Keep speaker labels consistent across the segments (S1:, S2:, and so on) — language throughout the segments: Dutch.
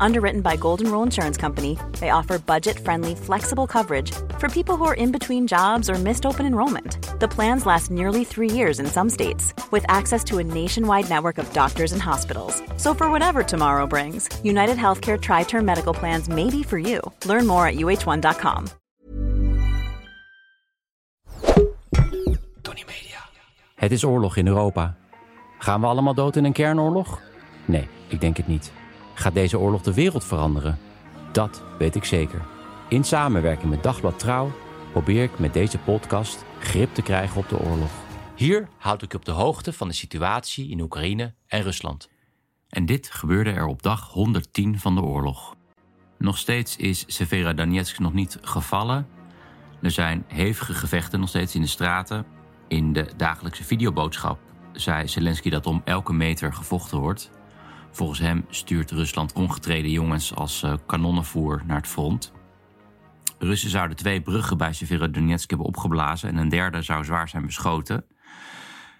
S1: Underwritten by Golden Rule Insurance Company, they offer budget friendly, flexible coverage for people who are in between jobs or missed open enrollment. The plans last nearly three years in some states, with access to a nationwide network of doctors and hospitals. So, for whatever tomorrow brings, United Healthcare Tri Term Medical Plans may be for you. Learn more at uh1.com.
S2: Tony Media. Het is oorlog in Europa. Gaan we allemaal dood in een kernoorlog? Nee, ik denk het niet. Gaat deze oorlog de wereld veranderen? Dat weet ik zeker. In samenwerking met Dagblad Trouw probeer ik met deze podcast grip te krijgen op de oorlog. Hier houd ik op de hoogte van de situatie in Oekraïne en Rusland. En dit gebeurde er op dag 110 van de oorlog. Nog steeds is Severodonetsk nog niet gevallen. Er zijn hevige gevechten nog steeds in de straten. In de dagelijkse videoboodschap zei Zelensky dat om elke meter gevochten wordt. Volgens hem stuurt Rusland ongetreden jongens als uh, kanonnenvoer naar het front. Russen zouden twee bruggen bij Severodonetsk hebben opgeblazen en een derde zou zwaar zijn beschoten.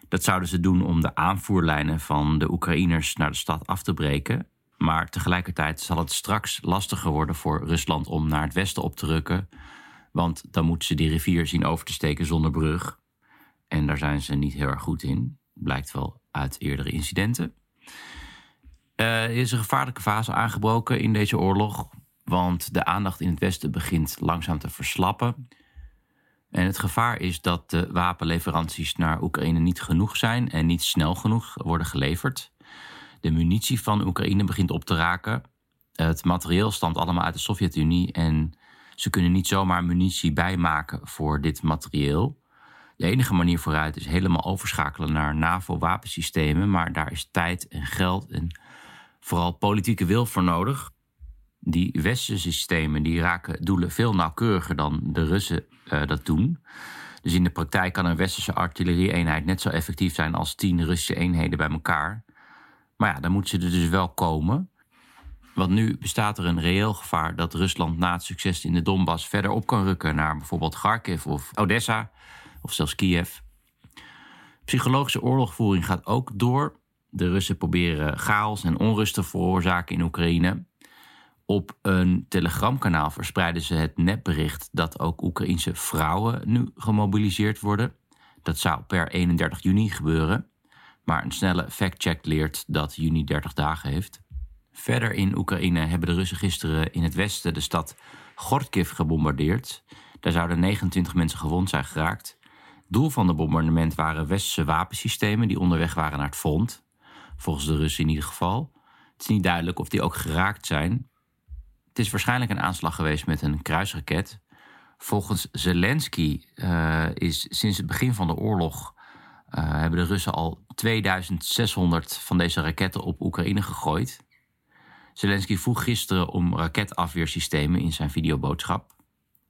S2: Dat zouden ze doen om de aanvoerlijnen van de Oekraïners naar de stad af te breken. Maar tegelijkertijd zal het straks lastiger worden voor Rusland om naar het westen op te rukken. Want dan moeten ze die rivier zien over te steken zonder brug. En daar zijn ze niet heel erg goed in. Blijkt wel uit eerdere incidenten. Uh, er is een gevaarlijke fase aangebroken in deze oorlog. Want de aandacht in het Westen begint langzaam te verslappen. En het gevaar is dat de wapenleveranties naar Oekraïne niet genoeg zijn en niet snel genoeg worden geleverd. De munitie van Oekraïne begint op te raken. Het materieel stamt allemaal uit de Sovjet-Unie en ze kunnen niet zomaar munitie bijmaken voor dit materieel. De enige manier vooruit is helemaal overschakelen naar NAVO-wapensystemen, maar daar is tijd en geld en vooral politieke wil voor nodig. Die westerse systemen die raken doelen veel nauwkeuriger dan de Russen uh, dat doen. Dus in de praktijk kan een westerse artillerie-eenheid net zo effectief zijn als tien Russische eenheden bij elkaar. Maar ja, dan moeten ze er dus wel komen. Want nu bestaat er een reëel gevaar dat Rusland na het succes in de Donbass verder op kan rukken naar bijvoorbeeld Kharkiv of Odessa of zelfs Kiev. Psychologische oorlogvoering gaat ook door. De Russen proberen chaos en onrust te veroorzaken in Oekraïne. Op een telegramkanaal verspreiden ze het nepbericht dat ook Oekraïense vrouwen nu gemobiliseerd worden. Dat zou per 31 juni gebeuren. Maar een snelle factcheck leert dat juni 30 dagen heeft. Verder in Oekraïne hebben de Russen gisteren in het westen de stad Gorkiv gebombardeerd. Daar zouden 29 mensen gewond zijn geraakt. Doel van het bombardement waren westerse wapensystemen die onderweg waren naar het front volgens de Russen in ieder geval. Het is niet duidelijk of die ook geraakt zijn. Het is waarschijnlijk een aanslag geweest met een kruisraket. Volgens Zelensky uh, is sinds het begin van de oorlog uh, hebben de Russen al 2600 van deze raketten op Oekraïne gegooid. Zelensky vroeg gisteren om raketafweersystemen in zijn videoboodschap.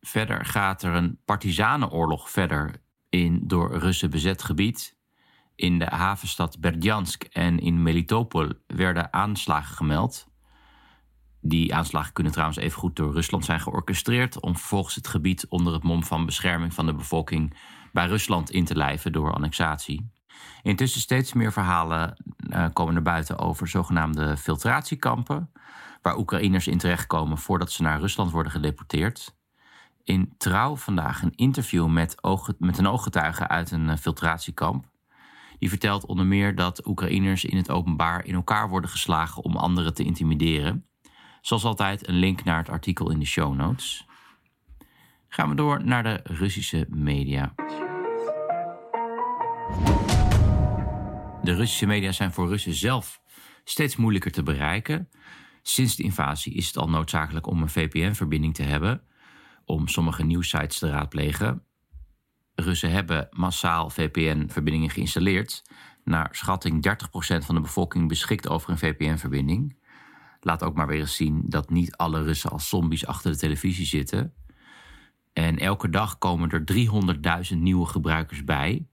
S2: Verder gaat er een partisanenoorlog verder in door Russen bezet gebied. In de havenstad Berdjansk en in Melitopol werden aanslagen gemeld. Die aanslagen kunnen trouwens even goed door Rusland zijn georchestreerd om vervolgens het gebied onder het mom van bescherming van de bevolking bij Rusland in te lijven door annexatie. Intussen steeds meer verhalen uh, komen naar buiten over zogenaamde filtratiekampen, waar Oekraïners in terechtkomen voordat ze naar Rusland worden gedeporteerd. In Trouw vandaag een interview met, met een ooggetuige uit een uh, filtratiekamp. Die vertelt onder meer dat Oekraïners in het openbaar in elkaar worden geslagen om anderen te intimideren. Zoals altijd een link naar het artikel in de show notes. Gaan we door naar de Russische media. De Russische media zijn voor Russen zelf steeds moeilijker te bereiken. Sinds de invasie is het al noodzakelijk om een VPN-verbinding te hebben om sommige nieuwsites te raadplegen. Russen hebben massaal VPN-verbindingen geïnstalleerd. Naar schatting 30% van de bevolking beschikt over een VPN-verbinding. Laat ook maar weer eens zien dat niet alle Russen als zombies achter de televisie zitten. En elke dag komen er 300.000 nieuwe gebruikers bij.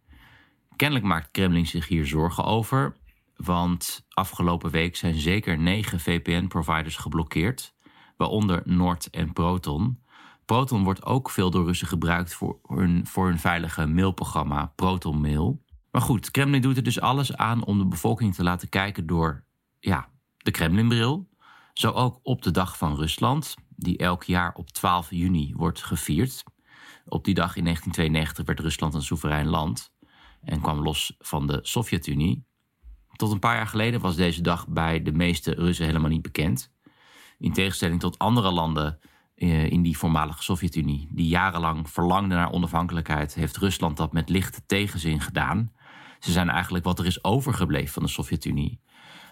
S2: Kennelijk maakt Kremlin zich hier zorgen over. Want afgelopen week zijn zeker negen VPN-providers geblokkeerd, waaronder Nord en Proton Proton wordt ook veel door Russen gebruikt voor hun, voor hun veilige mailprogramma Proton Mail. Maar goed, Kremlin doet er dus alles aan om de bevolking te laten kijken door ja, de Kremlinbril. Zo ook op de dag van Rusland, die elk jaar op 12 juni wordt gevierd. Op die dag in 1992 werd Rusland een soeverein land en kwam los van de Sovjet-Unie. Tot een paar jaar geleden was deze dag bij de meeste Russen helemaal niet bekend. In tegenstelling tot andere landen in die voormalige Sovjet-Unie, die jarenlang verlangden naar onafhankelijkheid, heeft Rusland dat met lichte tegenzin gedaan. Ze zijn eigenlijk wat er is overgebleven van de Sovjet-Unie,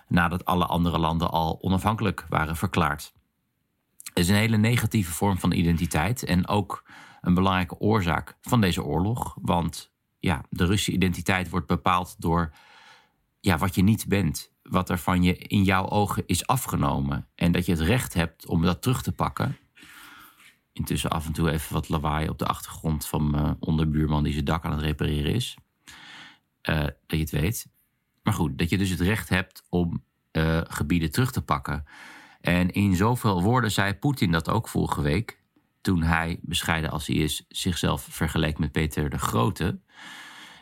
S2: nadat alle andere landen al onafhankelijk waren verklaard. Het is een hele negatieve vorm van identiteit en ook een belangrijke oorzaak van deze oorlog. Want ja, de Russische identiteit wordt bepaald door ja, wat je niet bent. Wat er van je in jouw ogen is afgenomen. En dat je het recht hebt om dat terug te pakken. Intussen af en toe even wat lawaai op de achtergrond van mijn onderbuurman die zijn dak aan het repareren is. Uh, dat je het weet. Maar goed, dat je dus het recht hebt om uh, gebieden terug te pakken. En in zoveel woorden zei Poetin dat ook vorige week. Toen hij, bescheiden als hij is, zichzelf vergeleek met Peter de Grote.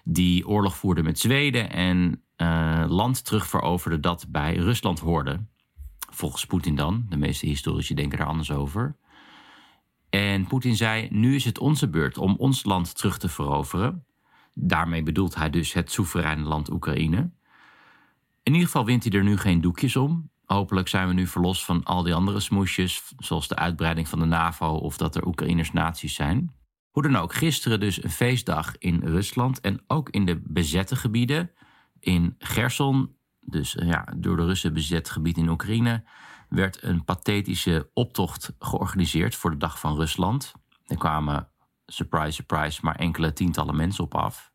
S2: Die oorlog voerde met Zweden en uh, land terugveroverde dat bij Rusland hoorde. Volgens Poetin dan. De meeste historici denken daar anders over. En Poetin zei: Nu is het onze beurt om ons land terug te veroveren. Daarmee bedoelt hij dus het soevereine land Oekraïne. In ieder geval wint hij er nu geen doekjes om. Hopelijk zijn we nu verlost van al die andere smoesjes, zoals de uitbreiding van de NAVO of dat er Oekraïners naties zijn. Hoe dan ook, gisteren dus een feestdag in Rusland en ook in de bezette gebieden. In Gerson, dus ja, door de Russen bezet gebied in Oekraïne, werd een pathetische optocht georganiseerd voor de Dag van Rusland. Er kwamen, surprise, surprise, maar enkele tientallen mensen op af.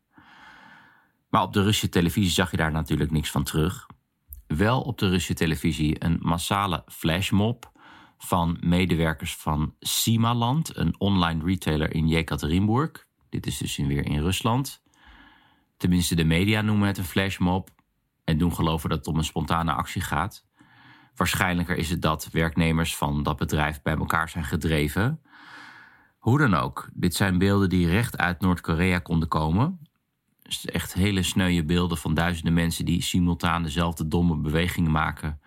S2: Maar op de Russische televisie zag je daar natuurlijk niks van terug. Wel op de Russische televisie een massale flashmob van medewerkers van Simaland, een online retailer in Jekaterinburg. Dit is dus weer in Rusland. Tenminste, de media noemen het een flashmob en doen geloven dat het om een spontane actie gaat. Waarschijnlijker is het dat werknemers van dat bedrijf bij elkaar zijn gedreven. Hoe dan ook, dit zijn beelden die recht uit Noord-Korea konden komen. Dus echt hele sneuwe beelden van duizenden mensen die simultaan dezelfde domme bewegingen maken.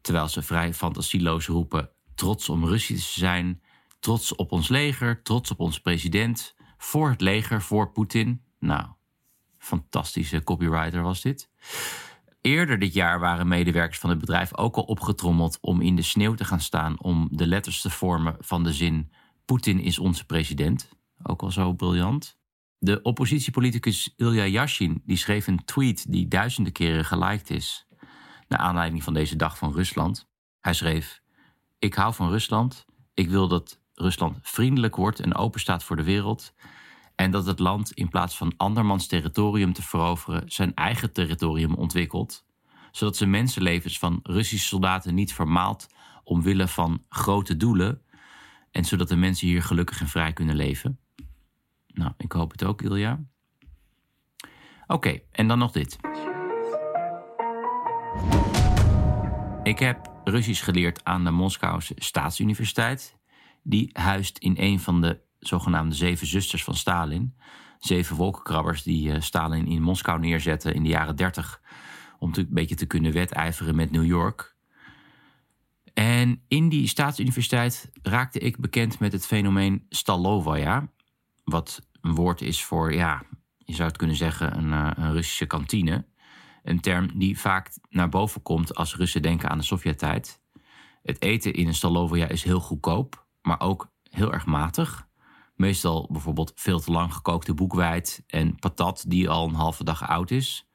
S2: Terwijl ze vrij fantasieloos roepen: trots om Russisch te zijn, trots op ons leger, trots op ons president, voor het leger, voor Poetin. Nou, fantastische copywriter was dit. Eerder dit jaar waren medewerkers van het bedrijf ook al opgetrommeld om in de sneeuw te gaan staan om de letters te vormen van de zin Poetin is onze president. Ook al zo briljant. De oppositiepoliticus Ilya Yashin die schreef een tweet die duizenden keren geliked is. Naar aanleiding van deze dag van Rusland. Hij schreef: Ik hou van Rusland. Ik wil dat Rusland vriendelijk wordt en open staat voor de wereld. En dat het land in plaats van andermans territorium te veroveren, zijn eigen territorium ontwikkelt. Zodat ze mensenlevens van Russische soldaten niet vermaalt omwille van grote doelen. En zodat de mensen hier gelukkig en vrij kunnen leven. Nou, ik hoop het ook, Ilja. Oké, en dan nog dit. Ik heb Russisch geleerd aan de Moskouse Staatsuniversiteit. Die huist in een van de zogenaamde zeven zusters van Stalin. Zeven wolkenkrabbers die uh, Stalin in Moskou neerzetten in de jaren dertig. Om te, een beetje te kunnen wedijveren met New York. En in die staatsuniversiteit raakte ik bekend met het fenomeen Stalovaja. Wat een woord is voor, ja, je zou het kunnen zeggen, een, uh, een Russische kantine. Een term die vaak naar boven komt als Russen denken aan de Sovjet-tijd. Het eten in een Stalovaja is heel goedkoop, maar ook heel erg matig. Meestal bijvoorbeeld veel te lang gekookte boekwijd en patat die al een halve dag oud is.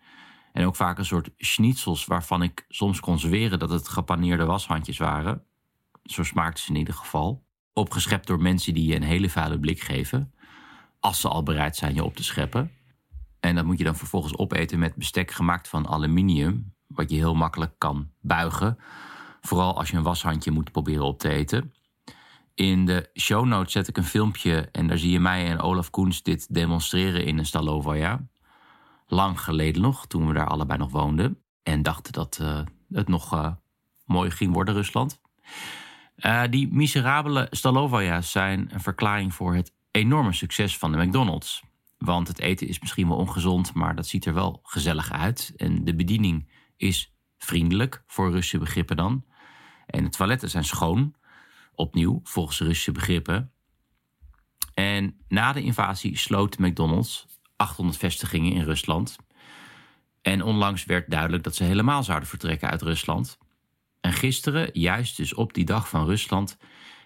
S2: En ook vaak een soort schnitzels waarvan ik soms kon dat het gepaneerde washandjes waren. Zo smaakten ze in ieder geval. Opgeschept door mensen die je een hele vuile blik geven. Als ze al bereid zijn je op te scheppen. En dat moet je dan vervolgens opeten met bestek gemaakt van aluminium. Wat je heel makkelijk kan buigen. Vooral als je een washandje moet proberen op te eten. In de show notes zet ik een filmpje en daar zie je mij en Olaf Koens dit demonstreren in een Stalovaja. Lang geleden nog, toen we daar allebei nog woonden. En dachten dat uh, het nog uh, mooi ging worden, Rusland. Uh, die miserabele Stalovaja's zijn een verklaring voor het enorme succes van de McDonald's. Want het eten is misschien wel ongezond, maar dat ziet er wel gezellig uit. En de bediening is vriendelijk, voor Russische begrippen dan. En de toiletten zijn schoon, opnieuw, volgens Russische begrippen. En na de invasie sloot McDonald's 800 vestigingen in Rusland. En onlangs werd duidelijk dat ze helemaal zouden vertrekken uit Rusland. En gisteren, juist dus op die dag van Rusland,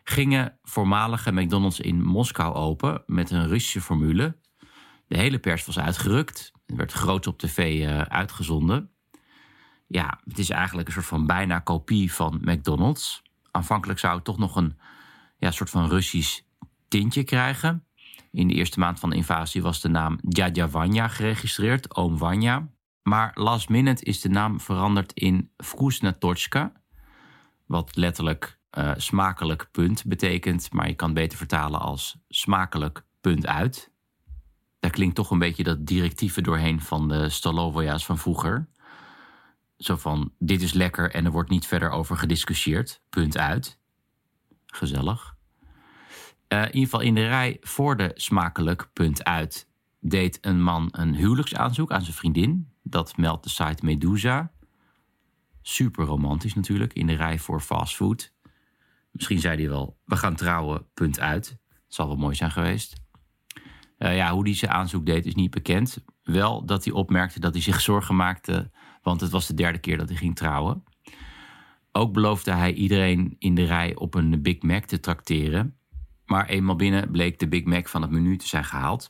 S2: gingen voormalige McDonald's in Moskou open met een Russische formule. De hele pers was uitgerukt. Werd groot op tv uh, uitgezonden. Ja, het is eigenlijk een soort van bijna kopie van McDonald's. Aanvankelijk zou het toch nog een ja, soort van Russisch tintje krijgen. In de eerste maand van de invasie was de naam Djadja geregistreerd, oom Vanya. Maar last minute is de naam veranderd in Vkusnatochka, wat letterlijk uh, smakelijk punt betekent, maar je kan beter vertalen als smakelijk punt uit. Daar klinkt toch een beetje dat directieve doorheen van de Stalovoja's van vroeger. Zo van, dit is lekker en er wordt niet verder over gediscussieerd, punt uit. Gezellig. Uh, in ieder geval in de rij voor de smakelijk punt uit deed een man een huwelijksaanzoek aan zijn vriendin. Dat meldt de site Medusa. Super romantisch natuurlijk, in de rij voor fastfood. Misschien zei hij wel, we gaan trouwen, punt uit. Het zal wel mooi zijn geweest. Uh, ja, hoe hij zijn aanzoek deed is niet bekend. Wel dat hij opmerkte dat hij zich zorgen maakte, want het was de derde keer dat hij ging trouwen. Ook beloofde hij iedereen in de rij op een Big Mac te trakteren. Maar eenmaal binnen bleek de Big Mac van het menu te zijn gehaald.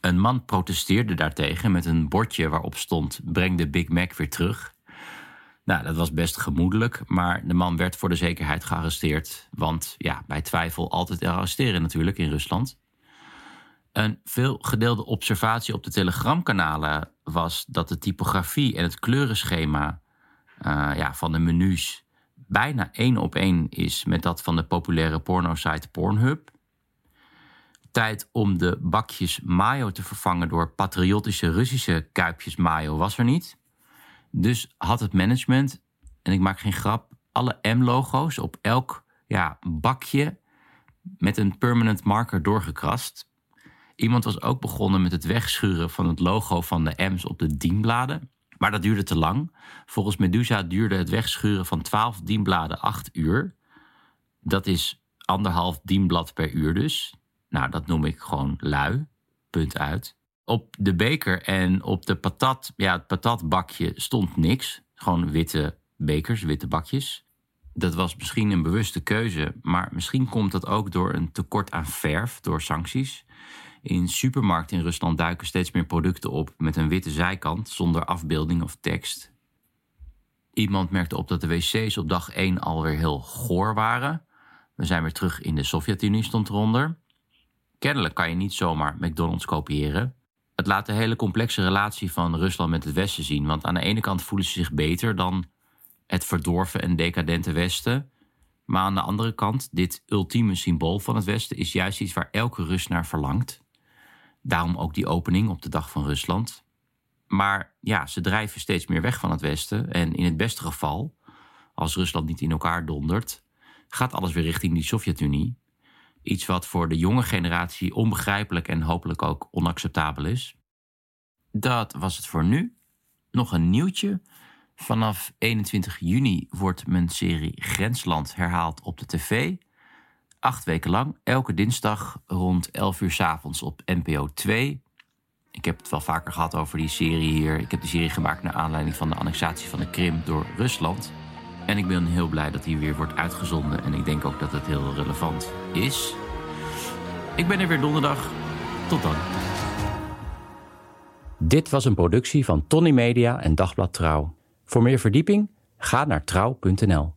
S2: Een man protesteerde daartegen met een bordje waarop stond: Breng de Big Mac weer terug. Nou, dat was best gemoedelijk, maar de man werd voor de zekerheid gearresteerd. Want ja, bij twijfel altijd arresteren natuurlijk in Rusland. Een veel gedeelde observatie op de telegramkanalen was dat de typografie en het kleurenschema uh, ja, van de menus bijna één op één is met dat van de populaire pornosite Pornhub. Tijd om de bakjes mayo te vervangen door patriotische Russische kuipjes mayo was er niet. Dus had het management, en ik maak geen grap, alle M-logo's op elk ja, bakje met een permanent marker doorgekrast. Iemand was ook begonnen met het wegschuren van het logo van de M's op de dienbladen. Maar dat duurde te lang. Volgens Medusa duurde het wegschuren van 12 dienbladen 8 uur. Dat is anderhalf dienblad per uur dus. Nou, dat noem ik gewoon lui. Punt uit. Op de beker en op de patat, ja, het patatbakje stond niks. Gewoon witte bekers, witte bakjes. Dat was misschien een bewuste keuze, maar misschien komt dat ook door een tekort aan verf, door sancties. In supermarkten in Rusland duiken steeds meer producten op met een witte zijkant zonder afbeelding of tekst. Iemand merkte op dat de wc's op dag 1 alweer heel goor waren. We zijn weer terug in de Sovjet-Unie, stond eronder. Kennelijk kan je niet zomaar McDonald's kopiëren. Het laat de hele complexe relatie van Rusland met het Westen zien. Want aan de ene kant voelen ze zich beter dan het verdorven en decadente Westen. Maar aan de andere kant, dit ultieme symbool van het Westen is juist iets waar elke Rus naar verlangt. Daarom ook die opening op de dag van Rusland. Maar ja, ze drijven steeds meer weg van het Westen. En in het beste geval, als Rusland niet in elkaar dondert, gaat alles weer richting die Sovjet-Unie. Iets wat voor de jonge generatie onbegrijpelijk en hopelijk ook onacceptabel is. Dat was het voor nu. Nog een nieuwtje. Vanaf 21 juni wordt mijn serie Grensland herhaald op de tv. Acht weken lang, elke dinsdag rond 11 uur s avonds op NPO 2. Ik heb het wel vaker gehad over die serie hier. Ik heb die serie gemaakt naar aanleiding van de annexatie van de Krim door Rusland. En ik ben heel blij dat die weer wordt uitgezonden. En ik denk ook dat het heel relevant is. Ik ben er weer donderdag. Tot dan.
S3: Dit was een productie van Tony Media en Dagblad Trouw. Voor meer verdieping ga naar trouw.nl.